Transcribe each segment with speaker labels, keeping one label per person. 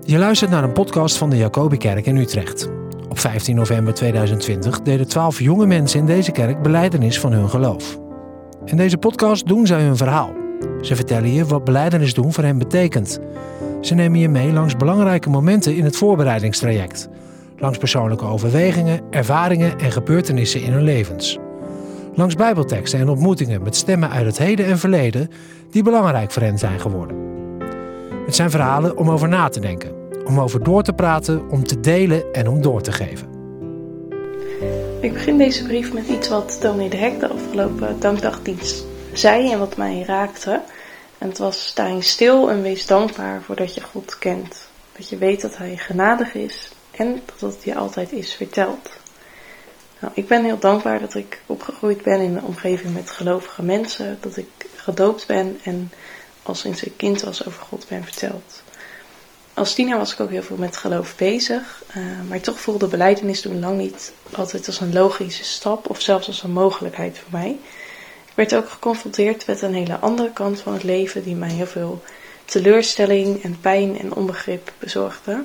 Speaker 1: Je luistert naar een podcast van de Jacobikerk in Utrecht. Op 15 november 2020 deden twaalf jonge mensen in deze kerk beleidenis van hun geloof. In deze podcast doen zij hun verhaal. Ze vertellen je wat beleidenis doen voor hen betekent. Ze nemen je mee langs belangrijke momenten in het voorbereidingstraject. Langs persoonlijke overwegingen, ervaringen en gebeurtenissen in hun levens. Langs bijbelteksten en ontmoetingen met stemmen uit het heden en verleden die belangrijk voor hen zijn geworden. Het zijn verhalen om over na te denken, om over door te praten, om te delen en om door te geven.
Speaker 2: Ik begin deze brief met iets wat Dominee de Hek de afgelopen dankdagdienst zei en wat mij raakte. En het was sta in stil en wees dankbaar voor dat je God kent. Dat je weet dat Hij genadig is en dat het je altijd is verteld. Nou, ik ben heel dankbaar dat ik opgegroeid ben in een omgeving met gelovige mensen, dat ik gedoopt ben en al sinds ik kind was over God ben verteld. Als tiener was ik ook heel veel met geloof bezig, uh, maar toch voelde beleidenis toen lang niet altijd als een logische stap of zelfs als een mogelijkheid voor mij. Ik werd ook geconfronteerd met een hele andere kant van het leven die mij heel veel teleurstelling en pijn en onbegrip bezorgde.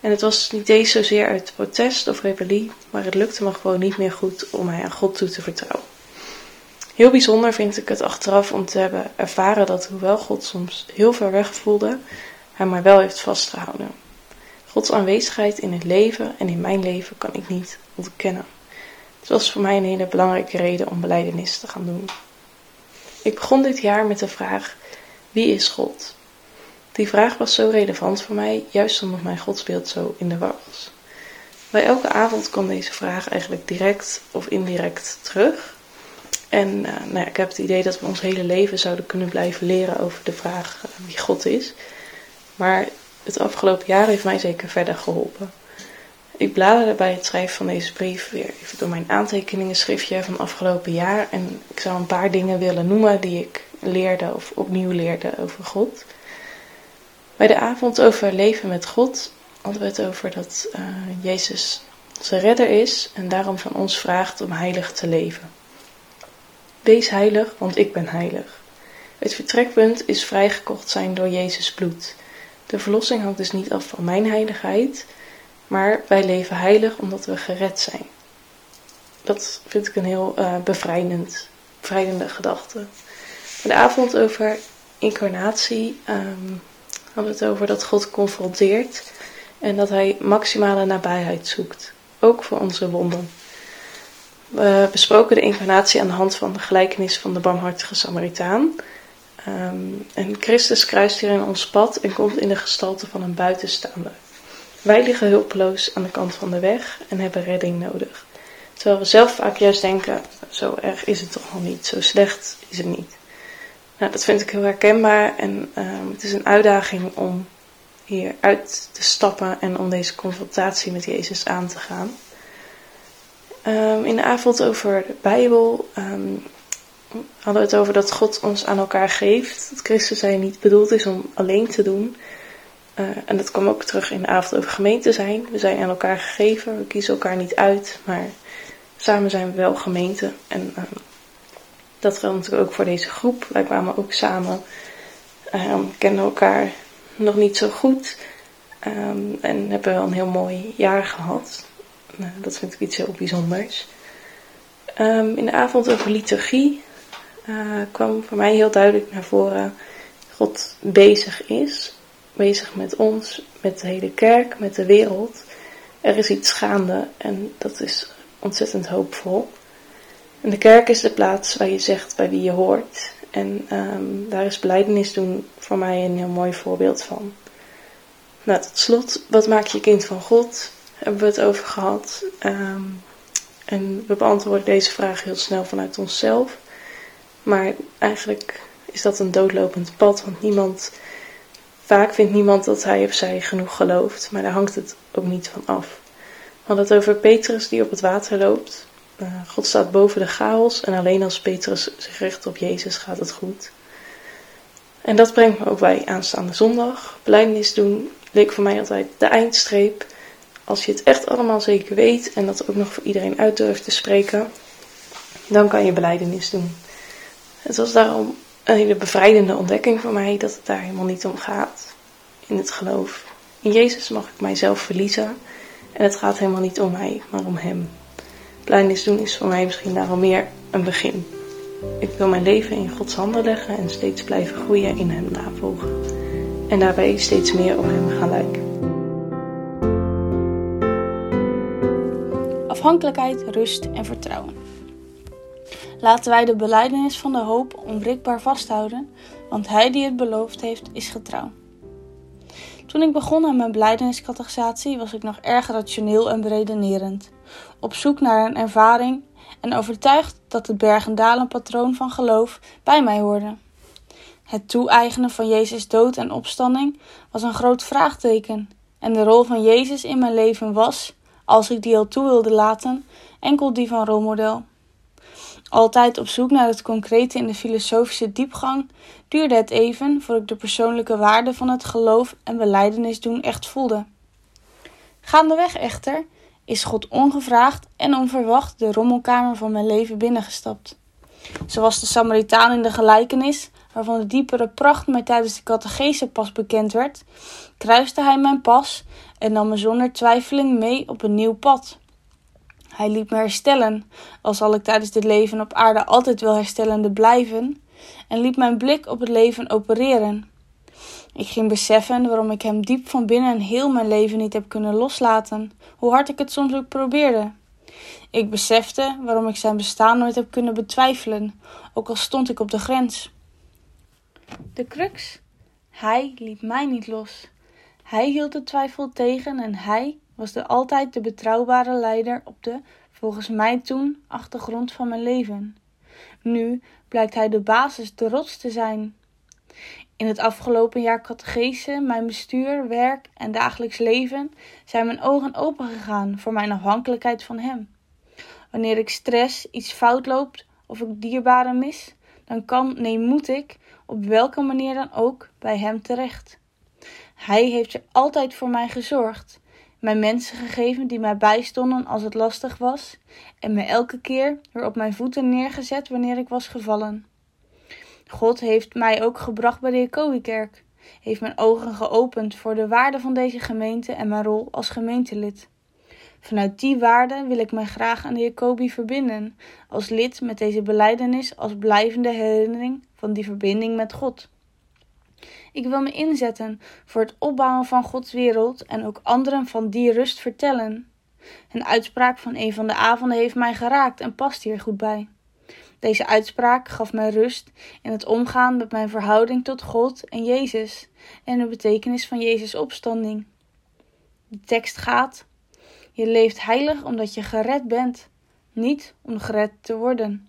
Speaker 2: En het was niet eens zozeer uit protest of rebellie, maar het lukte me gewoon niet meer goed om mij aan God toe te vertrouwen. Heel bijzonder vind ik het achteraf om te hebben ervaren dat hoewel God soms heel ver weg voelde, hij mij wel heeft vastgehouden. Gods aanwezigheid in het leven en in mijn leven kan ik niet ontkennen. Het was voor mij een hele belangrijke reden om beleidenis te gaan doen. Ik begon dit jaar met de vraag: wie is God? Die vraag was zo relevant voor mij, juist omdat mijn godsbeeld zo in de war was. Bij elke avond kwam deze vraag eigenlijk direct of indirect terug. En uh, nou ja, ik heb het idee dat we ons hele leven zouden kunnen blijven leren over de vraag uh, wie God is. Maar het afgelopen jaar heeft mij zeker verder geholpen. Ik bladerde bij het schrijven van deze brief weer even door mijn aantekeningen schriftje van afgelopen jaar. En ik zou een paar dingen willen noemen die ik leerde of opnieuw leerde over God. Bij de avond over leven met God hadden we het over dat uh, Jezus onze redder is en daarom van ons vraagt om heilig te leven. Wees heilig, want ik ben heilig. Het vertrekpunt is vrijgekocht zijn door Jezus bloed. De verlossing hangt dus niet af van mijn heiligheid, maar wij leven heilig omdat we gered zijn. Dat vind ik een heel uh, bevrijdend, bevrijdende gedachte. De avond over incarnatie um, hadden we het over dat God confronteert en dat hij maximale nabijheid zoekt, ook voor onze wonden. We besproken de incarnatie aan de hand van de gelijkenis van de barmhartige Samaritaan. Um, en Christus kruist hier in ons pad en komt in de gestalte van een buitenstaander. Wij liggen hulpeloos aan de kant van de weg en hebben redding nodig. Terwijl we zelf vaak juist denken, zo erg is het toch nog niet, zo slecht is het niet. Nou, dat vind ik heel herkenbaar en um, het is een uitdaging om hier uit te stappen en om deze confrontatie met Jezus aan te gaan. Um, in de avond over de Bijbel um, hadden we het over dat God ons aan elkaar geeft. Dat Christus hij niet bedoeld is om alleen te doen. Uh, en dat kwam ook terug in de avond over gemeente zijn. We zijn aan elkaar gegeven, we kiezen elkaar niet uit, maar samen zijn we wel gemeente. En uh, dat geldt natuurlijk ook voor deze groep. Wij kwamen ook samen, um, kennen elkaar nog niet zo goed en hebben wel een heel mooi jaar gehad. Nou, dat vind ik iets heel bijzonders. Um, in de avond over liturgie uh, kwam voor mij heel duidelijk naar voren God bezig is. Bezig met ons, met de hele kerk, met de wereld. Er is iets gaande en dat is ontzettend hoopvol. En de kerk is de plaats waar je zegt bij wie je hoort. En um, daar is beleidenis doen voor mij een heel mooi voorbeeld van. Nou, tot slot, wat maak je kind van God? Hebben we het over gehad. Um, en we beantwoorden deze vraag heel snel vanuit onszelf. Maar eigenlijk is dat een doodlopend pad, want niemand, vaak vindt niemand dat hij of zij genoeg gelooft, maar daar hangt het ook niet van af. We hadden het over Petrus die op het water loopt. Uh, God staat boven de chaos en alleen als Petrus zich richt op Jezus gaat het goed. En dat brengt me ook bij aanstaande zondag. Blijdenis doen leek voor mij altijd de eindstreep als je het echt allemaal zeker weet en dat ook nog voor iedereen uit durft te spreken, dan kan je beleidenis doen. Het was daarom een hele bevrijdende ontdekking voor mij dat het daar helemaal niet om gaat. in het geloof. In Jezus mag ik mijzelf verliezen en het gaat helemaal niet om mij, maar om Hem. Blijdenis doen is voor mij misschien daarom meer een begin. Ik wil mijn leven in Gods handen leggen en steeds blijven groeien in Hem navolgen. En daarbij steeds meer op Hem gaan lijken.
Speaker 3: Afhankelijkheid, rust en vertrouwen. Laten wij de beleidenis van de hoop onwrikbaar vasthouden, want Hij die het beloofd heeft, is getrouw. Toen ik begon aan mijn beleideniscategorisatie was ik nog erg rationeel en beredenerend, op zoek naar een ervaring en overtuigd dat het berg- patroon van geloof bij mij hoorde. Het toe-eigenen van Jezus' dood en opstanding was een groot vraagteken en de rol van Jezus in mijn leven was, als ik die al toe wilde laten, enkel die van rolmodel. Altijd op zoek naar het concrete in de filosofische diepgang, duurde het even voor ik de persoonlijke waarde van het geloof en beleidenis doen echt voelde. Gaandeweg echter is God ongevraagd en onverwacht de rommelkamer van mijn leven binnengestapt. Zoals de Samaritaan in de gelijkenis, waarvan de diepere pracht mij tijdens de catechese pas bekend werd, kruiste hij mijn pas en nam me zonder twijfeling mee op een nieuw pad. Hij liet me herstellen, al zal ik tijdens dit leven op aarde altijd wel herstellende blijven, en liet mijn blik op het leven opereren. Ik ging beseffen waarom ik hem diep van binnen heel mijn leven niet heb kunnen loslaten, hoe hard ik het soms ook probeerde. Ik besefte waarom ik zijn bestaan nooit heb kunnen betwijfelen, ook al stond ik op de grens. De crux? Hij liet mij niet los. Hij hield de twijfel tegen en hij was de altijd de betrouwbare leider op de, volgens mij toen, achtergrond van mijn leven. Nu blijkt hij de basis, de rots te zijn. In het afgelopen jaar catechese, mijn bestuur, werk en dagelijks leven zijn mijn ogen opengegaan voor mijn afhankelijkheid van hem. Wanneer ik stress, iets fout loopt of ik dierbaren mis, dan kan, nee moet ik, op welke manier dan ook, bij hem terecht. Hij heeft er altijd voor mij gezorgd, mij mensen gegeven die mij bijstonden als het lastig was, en me elke keer weer op mijn voeten neergezet wanneer ik was gevallen. God heeft mij ook gebracht bij de Jacobikerk, heeft mijn ogen geopend voor de waarde van deze gemeente en mijn rol als gemeentelid. Vanuit die waarde wil ik mij graag aan de Jacobi verbinden, als lid met deze beleidenis als blijvende herinnering van die verbinding met God. Ik wil me inzetten voor het opbouwen van Gods wereld en ook anderen van die rust vertellen. Een uitspraak van een van de avonden heeft mij geraakt en past hier goed bij. Deze uitspraak gaf mij rust in het omgaan met mijn verhouding tot God en Jezus en de betekenis van Jezus' opstanding. De tekst gaat: Je leeft heilig omdat je gered bent, niet om gered te worden.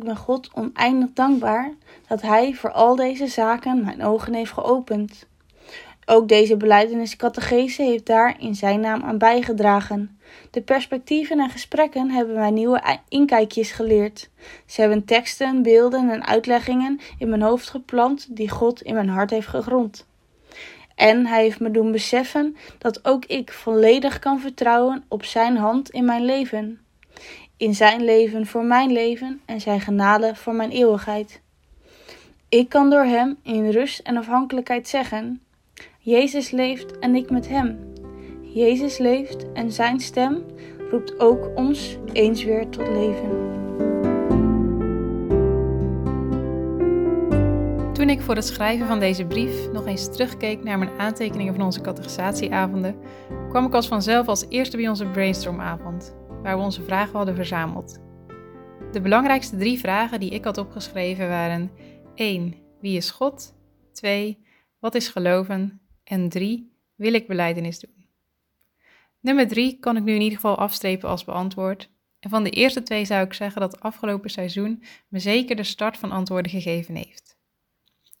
Speaker 3: Ik ben God oneindig dankbaar dat Hij voor al deze zaken mijn ogen heeft geopend. Ook deze beleideniscategese heeft daar in zijn naam aan bijgedragen. De perspectieven en gesprekken hebben mij nieuwe inkijkjes geleerd. Ze hebben teksten, beelden en uitleggingen in mijn hoofd geplant die God in mijn hart heeft gegrond. En hij heeft me doen beseffen dat ook ik volledig kan vertrouwen op zijn hand in mijn leven. In zijn leven voor mijn leven en zijn genade voor mijn eeuwigheid. Ik kan door hem in rust en afhankelijkheid zeggen: Jezus leeft en ik met hem. Jezus leeft en zijn stem roept ook ons eens weer tot leven.
Speaker 4: Toen ik voor het schrijven van deze brief nog eens terugkeek naar mijn aantekeningen van onze categorisatieavonden, kwam ik als vanzelf als eerste bij onze brainstormavond, waar we onze vragen hadden verzameld. De belangrijkste drie vragen die ik had opgeschreven waren 1. Wie is God? 2. Wat is geloven? En 3. Wil ik beleidenis doen? Nummer 3 kan ik nu in ieder geval afstrepen als beantwoord. En van de eerste twee zou ik zeggen dat het afgelopen seizoen me zeker de start van antwoorden gegeven heeft.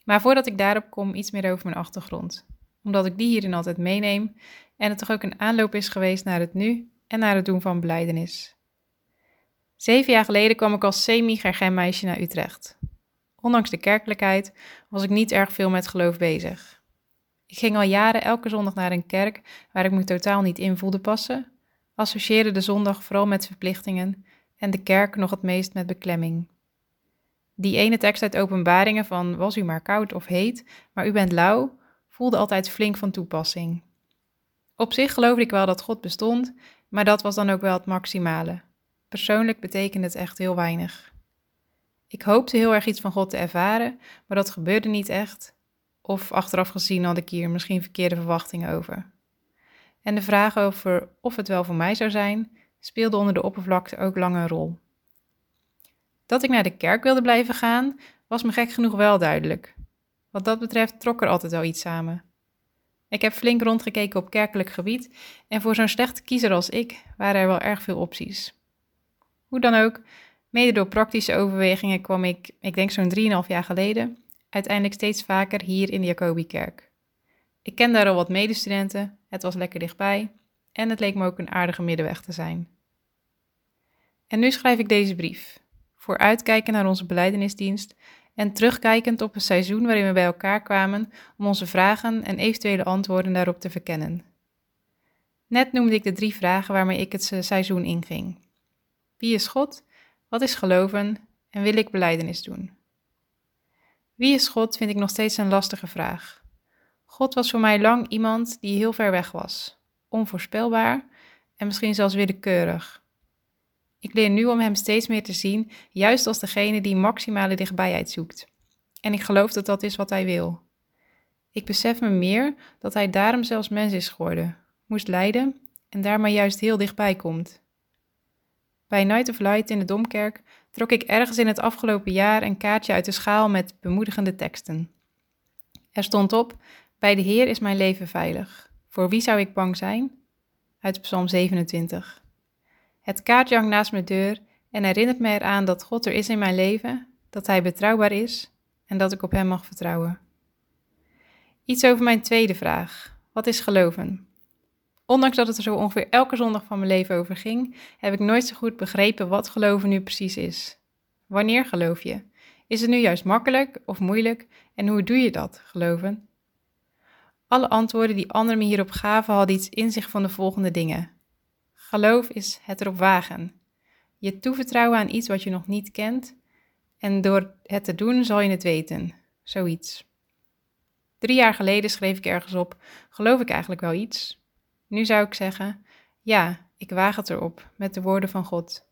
Speaker 4: Maar voordat ik daarop kom, iets meer over mijn achtergrond. Omdat ik die hierin altijd meeneem en het toch ook een aanloop is geweest naar het nu en naar het doen van beleidenis. Zeven jaar geleden kwam ik als semi-gergenmeisje naar Utrecht. Ondanks de kerkelijkheid was ik niet erg veel met geloof bezig. Ik ging al jaren elke zondag naar een kerk waar ik me totaal niet in voelde passen, associeerde de zondag vooral met verplichtingen en de kerk nog het meest met beklemming. Die ene tekst uit Openbaringen van was u maar koud of heet, maar u bent lauw, voelde altijd flink van toepassing. Op zich geloofde ik wel dat God bestond, maar dat was dan ook wel het maximale. Persoonlijk betekende het echt heel weinig. Ik hoopte heel erg iets van God te ervaren, maar dat gebeurde niet echt. Of achteraf gezien had ik hier misschien verkeerde verwachtingen over. En de vraag over of het wel voor mij zou zijn, speelde onder de oppervlakte ook lang een rol. Dat ik naar de kerk wilde blijven gaan, was me gek genoeg wel duidelijk. Wat dat betreft trok er altijd wel iets samen. Ik heb flink rondgekeken op kerkelijk gebied en voor zo'n slechte kiezer als ik waren er wel erg veel opties. Hoe dan ook, mede door praktische overwegingen kwam ik, ik denk zo'n 3,5 jaar geleden, uiteindelijk steeds vaker hier in de Jacobikerk. Ik ken daar al wat medestudenten, het was lekker dichtbij en het leek me ook een aardige middenweg te zijn. En nu schrijf ik deze brief, vooruitkijken naar onze beleidenisdienst en terugkijkend op een seizoen waarin we bij elkaar kwamen om onze vragen en eventuele antwoorden daarop te verkennen. Net noemde ik de drie vragen waarmee ik het seizoen inging. Wie is God? Wat is geloven? En wil ik beleidenis doen? Wie is God vind ik nog steeds een lastige vraag. God was voor mij lang iemand die heel ver weg was, onvoorspelbaar en misschien zelfs willekeurig. Ik leer nu om hem steeds meer te zien, juist als degene die maximale dichtbijheid zoekt. En ik geloof dat dat is wat hij wil. Ik besef me meer dat hij daarom zelfs mens is geworden, moest lijden en daar maar juist heel dichtbij komt. Bij Night of Light in de Domkerk trok ik ergens in het afgelopen jaar een kaartje uit de schaal met bemoedigende teksten. Er stond op: Bij de Heer is mijn leven veilig. Voor wie zou ik bang zijn? Uit Psalm 27. Het kaartje hangt naast mijn deur en herinnert me eraan dat God er is in mijn leven, dat Hij betrouwbaar is en dat ik op Hem mag vertrouwen. Iets over mijn tweede vraag: wat is geloven? Ondanks dat het er zo ongeveer elke zondag van mijn leven over ging, heb ik nooit zo goed begrepen wat geloven nu precies is. Wanneer geloof je? Is het nu juist makkelijk of moeilijk en hoe doe je dat, geloven? Alle antwoorden die anderen me hierop gaven hadden iets in zich van de volgende dingen. Geloof is het erop wagen. Je toevertrouwen aan iets wat je nog niet kent en door het te doen zal je het weten. Zoiets. Drie jaar geleden schreef ik ergens op: geloof ik eigenlijk wel iets? Nu zou ik zeggen: ja, ik waag het erop met de woorden van God,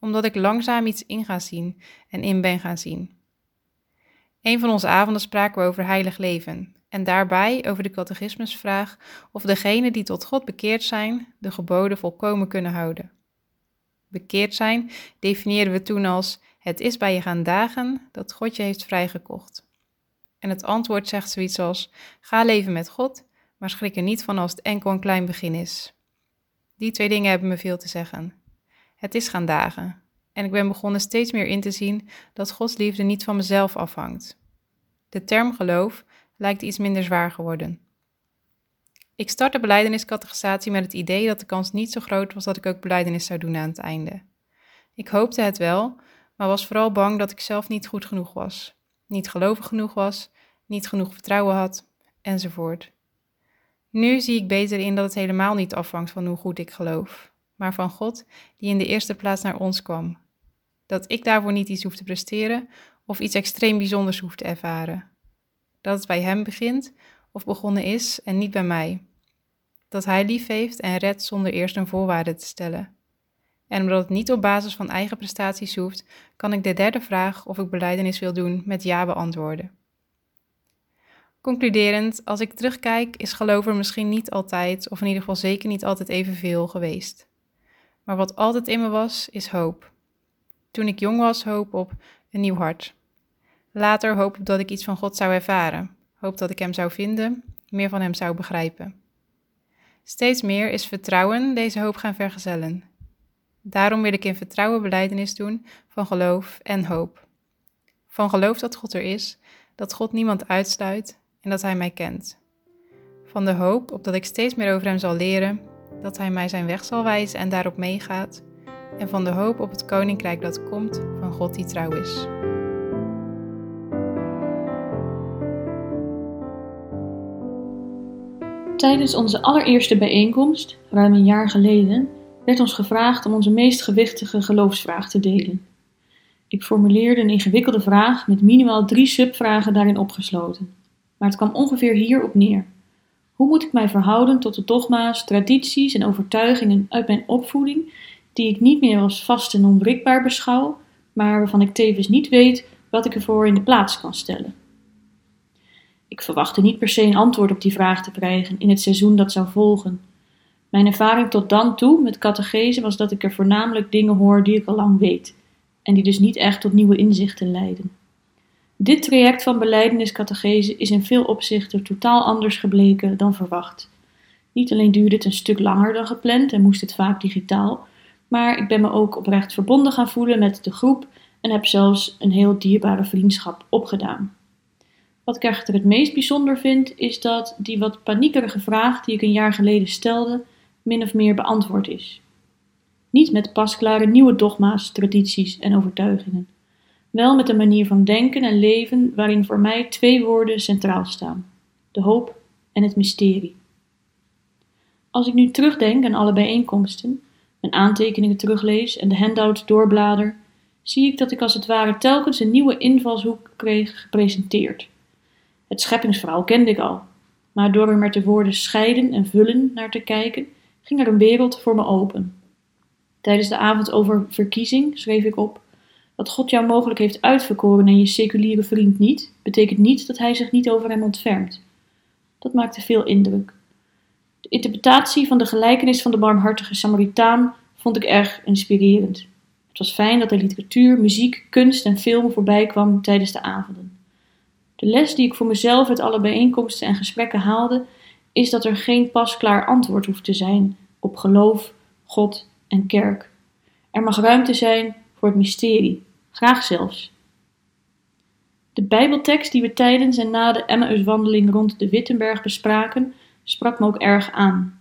Speaker 4: omdat ik langzaam iets in ga zien en in ben gaan zien. Een van onze avonden spraken we over heilig leven en daarbij over de catechismusvraag of degenen die tot God bekeerd zijn de geboden volkomen kunnen houden. Bekeerd zijn definiëren we toen als het is bij je gaan dagen dat God je heeft vrijgekocht. En het antwoord zegt zoiets als ga leven met God, maar schrik er niet van als het enkel een klein begin is. Die twee dingen hebben me veel te zeggen. Het is gaan dagen en ik ben begonnen steeds meer in te zien dat Gods liefde niet van mezelf afhangt. De term geloof lijkt iets minder zwaar geworden. Ik startte beleideniscategorisatie met het idee dat de kans niet zo groot was dat ik ook beleidenis zou doen aan het einde. Ik hoopte het wel, maar was vooral bang dat ik zelf niet goed genoeg was, niet gelovig genoeg was, niet genoeg vertrouwen had, enzovoort. Nu zie ik beter in dat het helemaal niet afhangt van hoe goed ik geloof, maar van God die in de eerste plaats naar ons kwam. Dat ik daarvoor niet iets hoef te presteren of iets extreem bijzonders hoef te ervaren. Dat het bij Hem begint of begonnen is en niet bij mij. Dat Hij lief heeft en redt zonder eerst een voorwaarde te stellen. En omdat het niet op basis van eigen prestaties hoeft, kan ik de derde vraag of ik beleidenis wil doen met ja beantwoorden. Concluderend, als ik terugkijk, is geloof er misschien niet altijd, of in ieder geval zeker niet altijd evenveel geweest. Maar wat altijd in me was, is hoop. Toen ik jong was, hoop op een nieuw hart. Later hoop op dat ik iets van God zou ervaren, hoop dat ik Hem zou vinden, meer van Hem zou begrijpen. Steeds meer is vertrouwen deze hoop gaan vergezellen. Daarom wil ik in vertrouwen beleidenis doen van geloof en hoop. Van geloof dat God er is, dat God niemand uitsluit en dat Hij mij kent. Van de hoop op dat ik steeds meer over Hem zal leren, dat Hij mij zijn weg zal wijzen en daarop meegaat. En van de hoop op het koninkrijk dat komt van God die trouw is.
Speaker 3: Tijdens onze allereerste bijeenkomst, ruim een jaar geleden, werd ons gevraagd om onze meest gewichtige geloofsvraag te delen.
Speaker 5: Ik formuleerde een ingewikkelde vraag met minimaal drie subvragen daarin opgesloten. Maar het kwam ongeveer hierop neer. Hoe moet ik mij verhouden tot de dogma's, tradities en overtuigingen uit mijn opvoeding, die ik niet meer als vast en onwrikbaar beschouw, maar waarvan ik tevens niet weet wat ik ervoor in de plaats kan stellen? Ik verwachtte niet per se een antwoord op die vraag te krijgen in het seizoen dat zou volgen. Mijn ervaring tot dan toe met catechese was dat ik er voornamelijk dingen hoor die ik al lang weet, en die dus niet echt tot nieuwe inzichten leiden. Dit traject van beleidenis-catechese is in veel opzichten totaal anders gebleken dan verwacht. Niet alleen duurde het een stuk langer dan gepland en moest het vaak digitaal, maar ik ben me ook oprecht verbonden gaan voelen met de groep en heb zelfs een heel dierbare vriendschap opgedaan. Wat ik echter het meest bijzonder vind, is dat die wat paniekerige vraag die ik een jaar geleden stelde, min of meer beantwoord is. Niet met pasklare nieuwe dogma's, tradities en overtuigingen. Wel met een manier van denken en leven waarin voor mij twee woorden centraal staan: de hoop en het mysterie. Als ik nu terugdenk aan alle bijeenkomsten, mijn aantekeningen teruglees en de handout doorblader, zie ik dat ik als het ware telkens een nieuwe invalshoek kreeg gepresenteerd. Het scheppingsverhaal kende ik al, maar door er met de woorden scheiden en vullen naar te kijken, ging er een wereld voor me open. Tijdens de avond over verkiezing schreef ik op: Wat God jou mogelijk heeft uitverkoren en je seculiere vriend niet, betekent niet dat hij zich niet over hem ontfermt. Dat maakte veel indruk. De interpretatie van de gelijkenis van de barmhartige Samaritaan vond ik erg inspirerend. Het was fijn dat er literatuur, muziek, kunst en film voorbij kwam tijdens de avonden. De les die ik voor mezelf uit alle bijeenkomsten en gesprekken haalde, is dat er geen pasklaar antwoord hoeft te zijn op geloof, God en kerk. Er mag ruimte zijn voor het mysterie, graag zelfs. De Bijbeltekst die we tijdens en na de Emmauswandeling rond de Wittenberg bespraken, sprak me ook erg aan.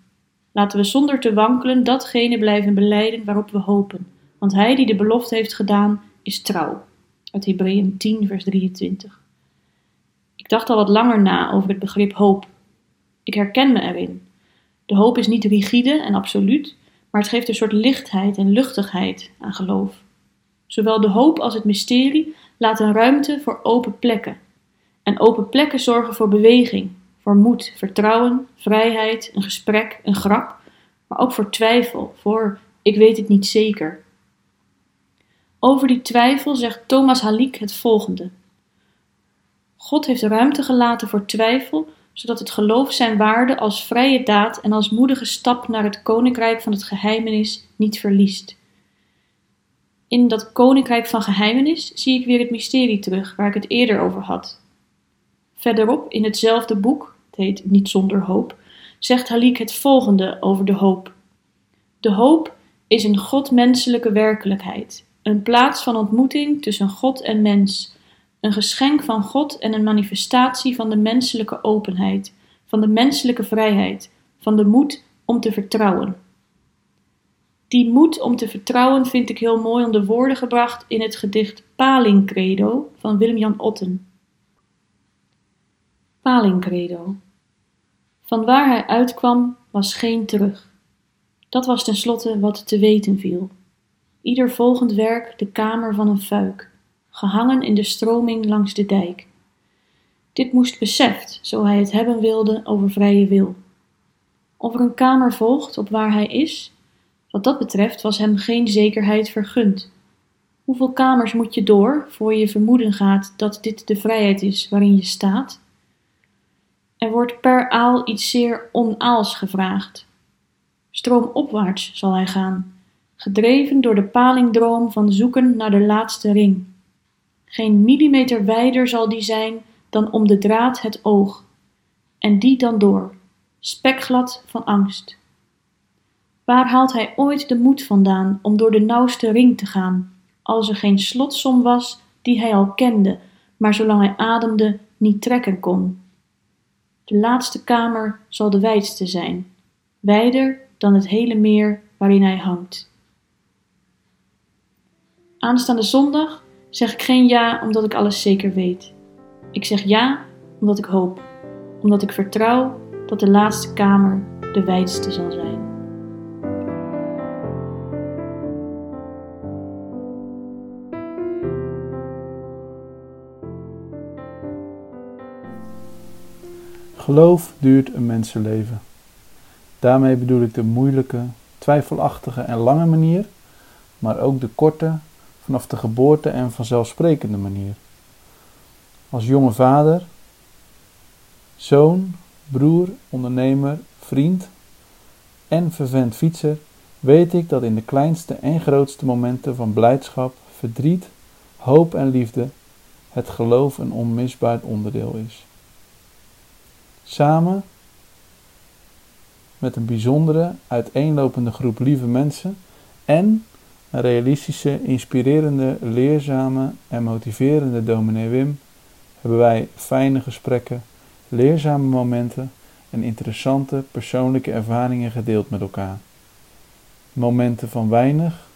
Speaker 5: Laten we zonder te wankelen datgene blijven beleiden waarop we hopen, want Hij die de belofte heeft gedaan, is trouw. Uit Hebreeën 10, vers 23. Ik dacht al wat langer na over het begrip hoop. Ik herken me erin. De hoop is niet rigide en absoluut, maar het geeft een soort lichtheid en luchtigheid aan geloof. Zowel de hoop als het mysterie laten ruimte voor open plekken. En open plekken zorgen voor beweging, voor moed, vertrouwen, vrijheid, een gesprek, een grap, maar ook voor twijfel, voor ik weet het niet zeker. Over die twijfel zegt Thomas Halik het volgende. God heeft ruimte gelaten voor twijfel, zodat het geloof zijn waarde als vrije daad en als moedige stap naar het koninkrijk van het geheimenis niet verliest. In dat koninkrijk van geheimenis zie ik weer het mysterie terug waar ik het eerder over had. Verderop in hetzelfde boek, het heet Niet zonder hoop, zegt Halik het volgende over de hoop. De hoop is een godmenselijke werkelijkheid, een plaats van ontmoeting tussen God en mens een geschenk van God en een manifestatie van de menselijke openheid, van de menselijke vrijheid, van de moed om te vertrouwen. Die moed om te vertrouwen vind ik heel mooi onder woorden gebracht in het gedicht Palingcredo van Willem-Jan Otten. Palingcredo. Van waar hij uitkwam was geen terug. Dat was tenslotte wat te weten viel. Ieder volgend werk de kamer van een fuik gehangen in de stroming langs de dijk. Dit moest beseft, zo hij het hebben wilde over vrije wil. Of er een kamer volgt op waar hij is, wat dat betreft was hem geen zekerheid vergund. Hoeveel kamers moet je door voor je vermoeden gaat dat dit de vrijheid is waarin je staat? Er wordt per aal iets zeer onaals gevraagd. Stroomopwaarts zal hij gaan, gedreven door de palingdroom van zoeken naar de laatste ring. Geen millimeter wijder zal die zijn dan om de draad het oog, en die dan door, spekglad van angst. Waar haalt hij ooit de moed vandaan om door de nauwste ring te gaan, als er geen slotsom was die hij al kende, maar zolang hij ademde niet trekken kon? De laatste kamer zal de wijdste zijn, wijder dan het hele meer waarin hij hangt. Aanstaande zondag zeg ik geen ja omdat ik alles zeker weet. Ik zeg ja omdat ik hoop, omdat ik vertrouw dat de laatste kamer de wijdste zal zijn.
Speaker 6: Geloof duurt een mensenleven. Daarmee bedoel ik de moeilijke, twijfelachtige en lange manier, maar ook de korte, vanaf de geboorte en vanzelfsprekende manier. Als jonge vader, zoon, broer, ondernemer, vriend en vervent fietser weet ik dat in de kleinste en grootste momenten van blijdschap, verdriet, hoop en liefde het geloof een onmisbaar onderdeel is. Samen met een bijzondere, uiteenlopende groep lieve mensen en realistische, inspirerende, leerzame en motiverende dominee Wim hebben wij fijne gesprekken, leerzame momenten en interessante persoonlijke ervaringen gedeeld met elkaar. Momenten van weinig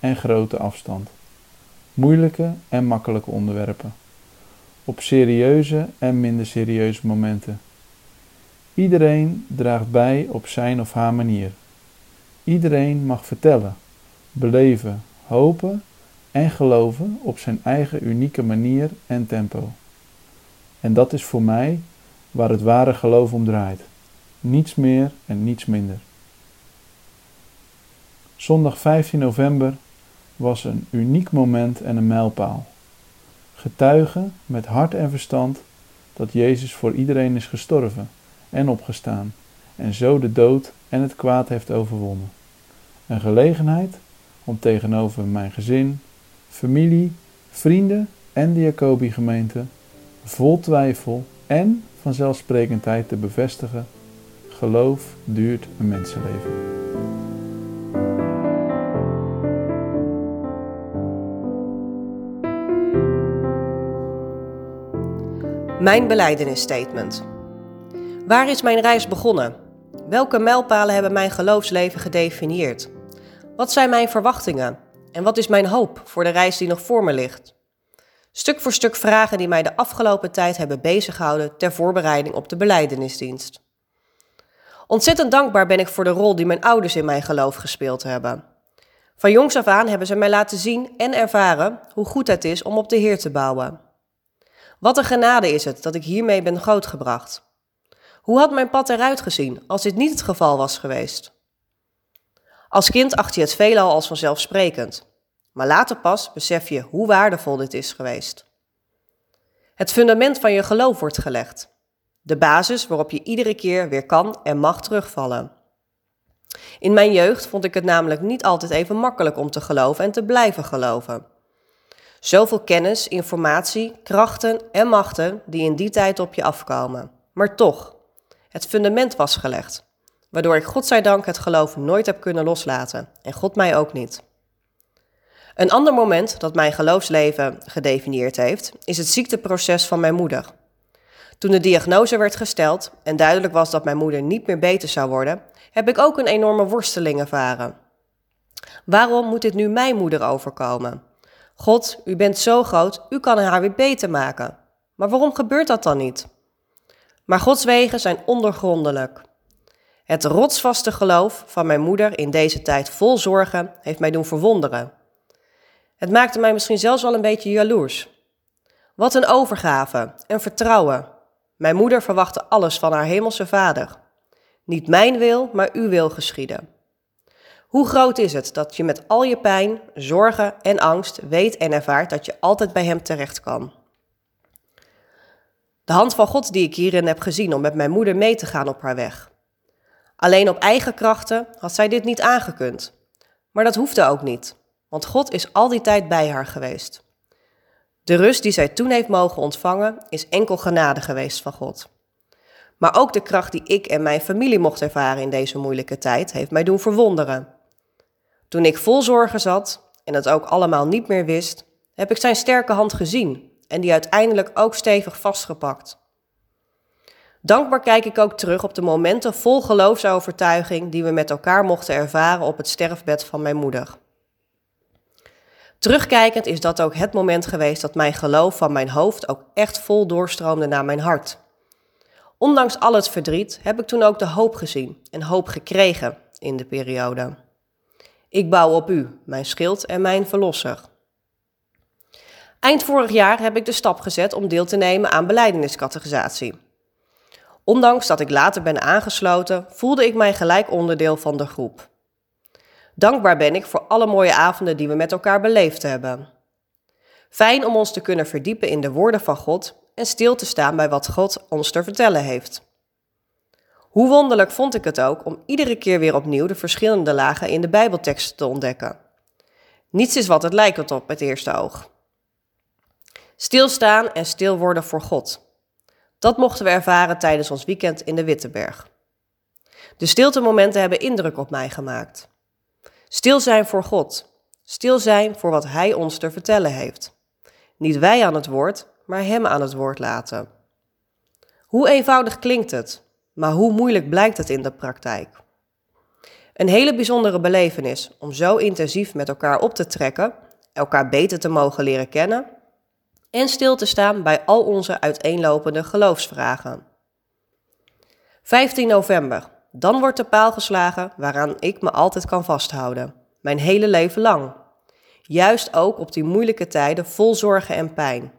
Speaker 6: en grote afstand. Moeilijke en makkelijke onderwerpen. Op serieuze en minder serieuze momenten. Iedereen draagt bij op zijn of haar manier. Iedereen mag vertellen, beleven, hopen en geloven op zijn eigen unieke manier en tempo. En dat is voor mij waar het ware geloof om draait. Niets meer en niets minder. Zondag 15 november was een uniek moment en een mijlpaal. Getuigen met hart en verstand dat Jezus voor iedereen is gestorven en opgestaan en zo de dood en het kwaad heeft overwonnen. Een gelegenheid om tegenover mijn gezin, familie, vrienden en de Jacobi-gemeente vol twijfel en vanzelfsprekendheid te bevestigen: geloof duurt een mensenleven.
Speaker 7: Mijn beleidenisstatement. Waar is mijn reis begonnen? Welke mijlpalen hebben mijn geloofsleven gedefinieerd? Wat zijn mijn verwachtingen? En wat is mijn hoop voor de reis die nog voor me ligt? Stuk voor stuk vragen die mij de afgelopen tijd hebben bezighouden ter voorbereiding op de beleidenisdienst. Ontzettend dankbaar ben ik voor de rol die mijn ouders in mijn geloof gespeeld hebben. Van jongs af aan hebben ze mij laten zien en ervaren hoe goed het is om op de Heer te bouwen. Wat een genade is het dat ik hiermee ben grootgebracht. Hoe had mijn pad eruit gezien als dit niet het geval was geweest? Als kind acht je het veelal als vanzelfsprekend, maar later pas besef je hoe waardevol dit is geweest. Het fundament van je geloof wordt gelegd, de basis waarop je iedere keer weer kan en mag terugvallen. In mijn jeugd vond ik het namelijk niet altijd even makkelijk om te geloven en te blijven geloven. Zoveel kennis, informatie, krachten en machten die in die tijd op je afkomen. Maar toch, het fundament was gelegd, waardoor ik godzijdank het geloof nooit heb kunnen loslaten en God mij ook niet. Een ander moment dat mijn geloofsleven gedefinieerd heeft, is het ziekteproces van mijn moeder. Toen de diagnose werd gesteld en duidelijk was dat mijn moeder niet meer beter zou worden, heb ik ook een enorme worsteling ervaren. Waarom moet dit nu mijn moeder overkomen? God, u bent zo groot, u kan haar weer beter maken. Maar waarom gebeurt dat dan niet? Maar Gods wegen zijn ondergrondelijk. Het rotsvaste geloof van mijn moeder in deze tijd vol zorgen heeft mij doen verwonderen. Het maakte mij misschien zelfs wel een beetje jaloers. Wat een overgave, een vertrouwen. Mijn moeder verwachtte alles van haar hemelse vader. Niet mijn wil, maar uw wil geschieden. Hoe groot is het dat je met al je pijn, zorgen en angst weet en ervaart dat je altijd bij Hem terecht kan? De hand van God die ik hierin heb gezien om met mijn moeder mee te gaan op haar weg. Alleen op eigen krachten had zij dit niet aangekund. Maar dat hoefde ook niet, want God is al die tijd bij haar geweest. De rust die zij toen heeft mogen ontvangen is enkel genade geweest van God. Maar ook de kracht die ik en mijn familie mocht ervaren in deze moeilijke tijd heeft mij doen verwonderen. Toen ik vol zorgen zat en het ook allemaal niet meer wist, heb ik zijn sterke hand gezien en die uiteindelijk ook stevig vastgepakt. Dankbaar kijk ik ook terug op de momenten vol geloofsovertuiging die we met elkaar mochten ervaren op het sterfbed van mijn moeder. Terugkijkend is dat ook het moment geweest dat mijn geloof van mijn hoofd ook echt vol doorstroomde naar mijn hart. Ondanks al het verdriet heb ik toen ook de hoop gezien en hoop gekregen in de periode. Ik bouw op u, mijn schild en mijn verlosser. Eind vorig jaar heb ik de stap gezet om deel te nemen aan beleideniscategorisatie. Ondanks dat ik later ben aangesloten, voelde ik mij gelijk onderdeel van de groep. Dankbaar ben ik voor alle mooie avonden die we met elkaar beleefd hebben. Fijn om ons te kunnen verdiepen in de woorden van God en stil te staan bij wat God ons te vertellen heeft. Hoe wonderlijk vond ik het ook om iedere keer weer opnieuw de verschillende lagen in de Bijbelteksten te ontdekken. Niets is wat het lijkt op het eerste oog. Stilstaan en stil worden voor God. Dat mochten we ervaren tijdens ons weekend in de Witteberg. De stiltemomenten hebben indruk op mij gemaakt. Stil zijn voor God. Stil zijn voor wat Hij ons te vertellen heeft. Niet wij aan het woord, maar Hem aan het woord laten. Hoe eenvoudig klinkt het, maar hoe moeilijk blijkt het in de praktijk? Een hele bijzondere belevenis om zo intensief met elkaar op te trekken, elkaar beter te mogen leren kennen en stil te staan bij al onze uiteenlopende geloofsvragen. 15 november. Dan wordt de paal geslagen waaraan ik me altijd kan vasthouden, mijn hele leven lang. Juist ook op die moeilijke tijden vol zorgen en pijn.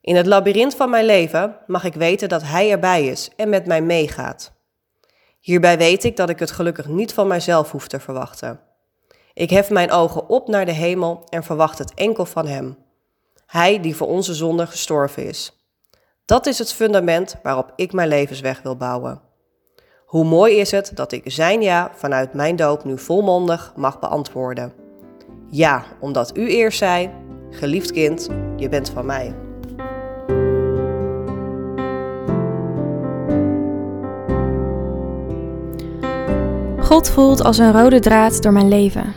Speaker 7: In het labyrint van mijn leven mag ik weten dat Hij erbij is en met mij meegaat. Hierbij weet ik dat ik het gelukkig niet van mijzelf hoef te verwachten. Ik hef mijn ogen op naar de hemel en verwacht het enkel van Hem. Hij die voor onze zonde gestorven is. Dat is het fundament waarop ik mijn levensweg wil bouwen. Hoe mooi is het dat ik zijn ja vanuit mijn doop nu volmondig mag beantwoorden. Ja, omdat u eerst zei, geliefd kind, je bent van mij.
Speaker 8: God voelt als een rode draad door mijn leven.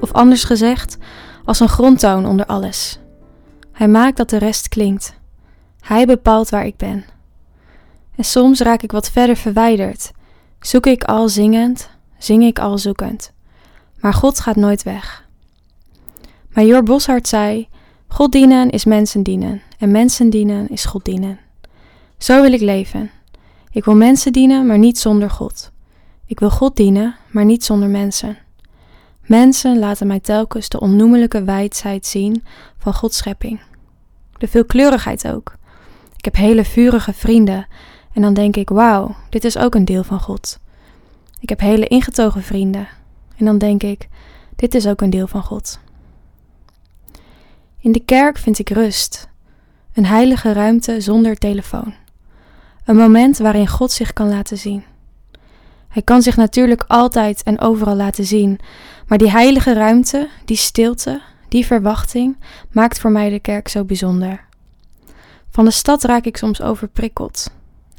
Speaker 8: Of anders gezegd, als een grondtoon onder alles. Hij maakt dat de rest klinkt. Hij bepaalt waar ik ben. En soms raak ik wat verder verwijderd. Zoek ik al zingend, zing ik al zoekend. Maar God gaat nooit weg. Major Boshart zei: God dienen is mensen dienen en mensen dienen is God dienen. Zo wil ik leven. Ik wil mensen dienen, maar niet zonder God. Ik wil God dienen, maar niet zonder mensen. Mensen laten mij telkens de onnoemelijke wijdheid zien van Gods schepping. De veelkleurigheid ook. Ik heb hele vurige vrienden en dan denk ik: wauw, dit is ook een deel van God. Ik heb hele ingetogen vrienden en dan denk ik: dit is ook een deel van God. In de kerk vind ik rust, een heilige ruimte zonder telefoon. Een moment waarin God zich kan laten zien. Hij kan zich natuurlijk altijd en overal laten zien, maar die heilige ruimte, die stilte, die verwachting maakt voor mij de kerk zo bijzonder. Van de stad raak ik soms overprikkeld.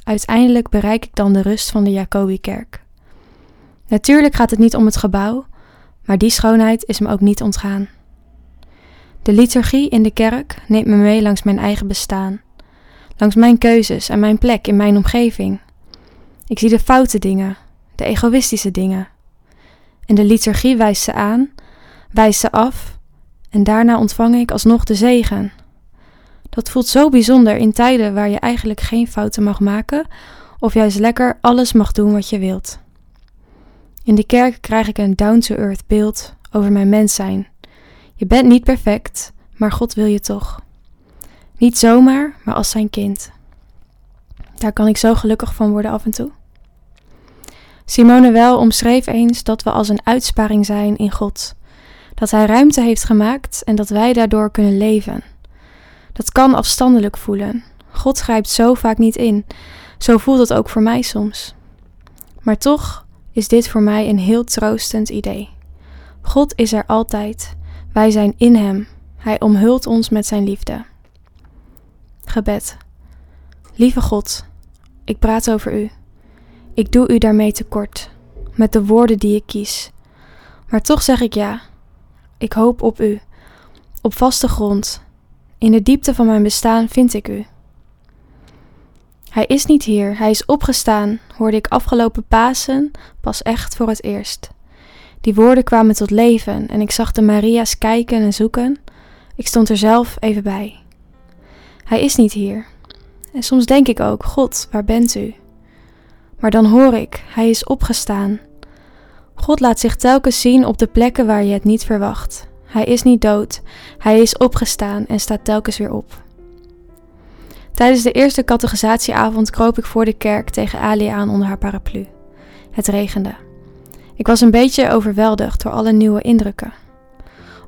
Speaker 8: Uiteindelijk bereik ik dan de rust van de Jacobikerk. Natuurlijk gaat het niet om het gebouw, maar die schoonheid is me ook niet ontgaan. De liturgie in de kerk neemt me mee langs mijn eigen bestaan, langs mijn keuzes en mijn plek in mijn omgeving. Ik zie de foute dingen, de egoïstische dingen. En de liturgie wijst ze aan, wijst ze af en daarna ontvang ik alsnog de zegen. Dat voelt zo bijzonder in tijden waar je eigenlijk geen fouten mag maken of juist lekker alles mag doen wat je wilt. In de kerk krijg ik een down-to-earth beeld over mijn mens zijn. Je bent niet perfect, maar God wil je toch. Niet zomaar, maar als zijn kind. Daar kan ik zo gelukkig van worden af en toe. Simone Wel omschreef eens dat we als een uitsparing zijn in God. Dat Hij ruimte heeft gemaakt en dat wij daardoor kunnen leven. Dat kan afstandelijk voelen. God grijpt zo vaak niet in. Zo voelt het ook voor mij soms. Maar toch is dit voor mij een heel troostend idee. God is er altijd. Wij zijn in Hem. Hij omhult ons met Zijn liefde. Gebed. Lieve God, ik praat over U. Ik doe U daarmee tekort, met de woorden die ik kies. Maar toch zeg ik ja. Ik hoop op U, op vaste grond. In de diepte van mijn bestaan vind ik U. Hij is niet hier, hij is opgestaan, hoorde ik afgelopen Pasen pas echt voor het eerst. Die woorden kwamen tot leven en ik zag de Maria's kijken en zoeken. Ik stond er zelf even bij. Hij is niet hier. En soms denk ik ook: God, waar bent u? Maar dan hoor ik: Hij is opgestaan. God laat zich telkens zien op de plekken waar je het niet verwacht. Hij is niet dood, hij is opgestaan en staat telkens weer op. Tijdens de eerste categorisatieavond kroop ik voor de kerk tegen Ali aan onder haar paraplu. Het regende. Ik was een beetje overweldigd door alle nieuwe indrukken.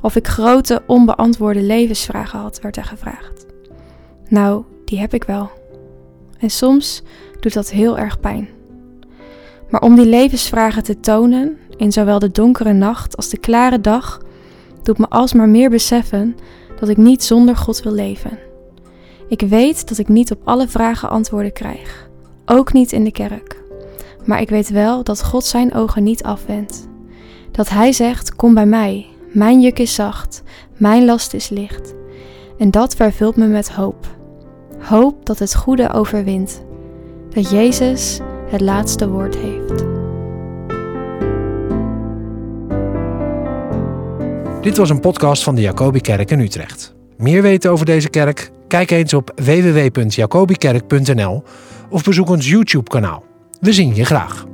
Speaker 8: Of ik grote, onbeantwoorde levensvragen had, werd er gevraagd. Nou, die heb ik wel. En soms doet dat heel erg pijn. Maar om die levensvragen te tonen, in zowel de donkere nacht als de klare dag, doet me alsmaar meer beseffen dat ik niet zonder God wil leven. Ik weet dat ik niet op alle vragen antwoorden krijg, ook niet in de kerk. Maar ik weet wel dat God zijn ogen niet afwendt. Dat Hij zegt: Kom bij mij, mijn juk is zacht, mijn last is licht. En dat vervult me met hoop. Hoop dat het goede overwint. Dat Jezus het laatste woord heeft.
Speaker 1: Dit was een podcast van de Jacobikerk in Utrecht. Meer weten over deze kerk? Kijk eens op www.jacobikerk.nl of bezoek ons YouTube-kanaal. We zien je graag.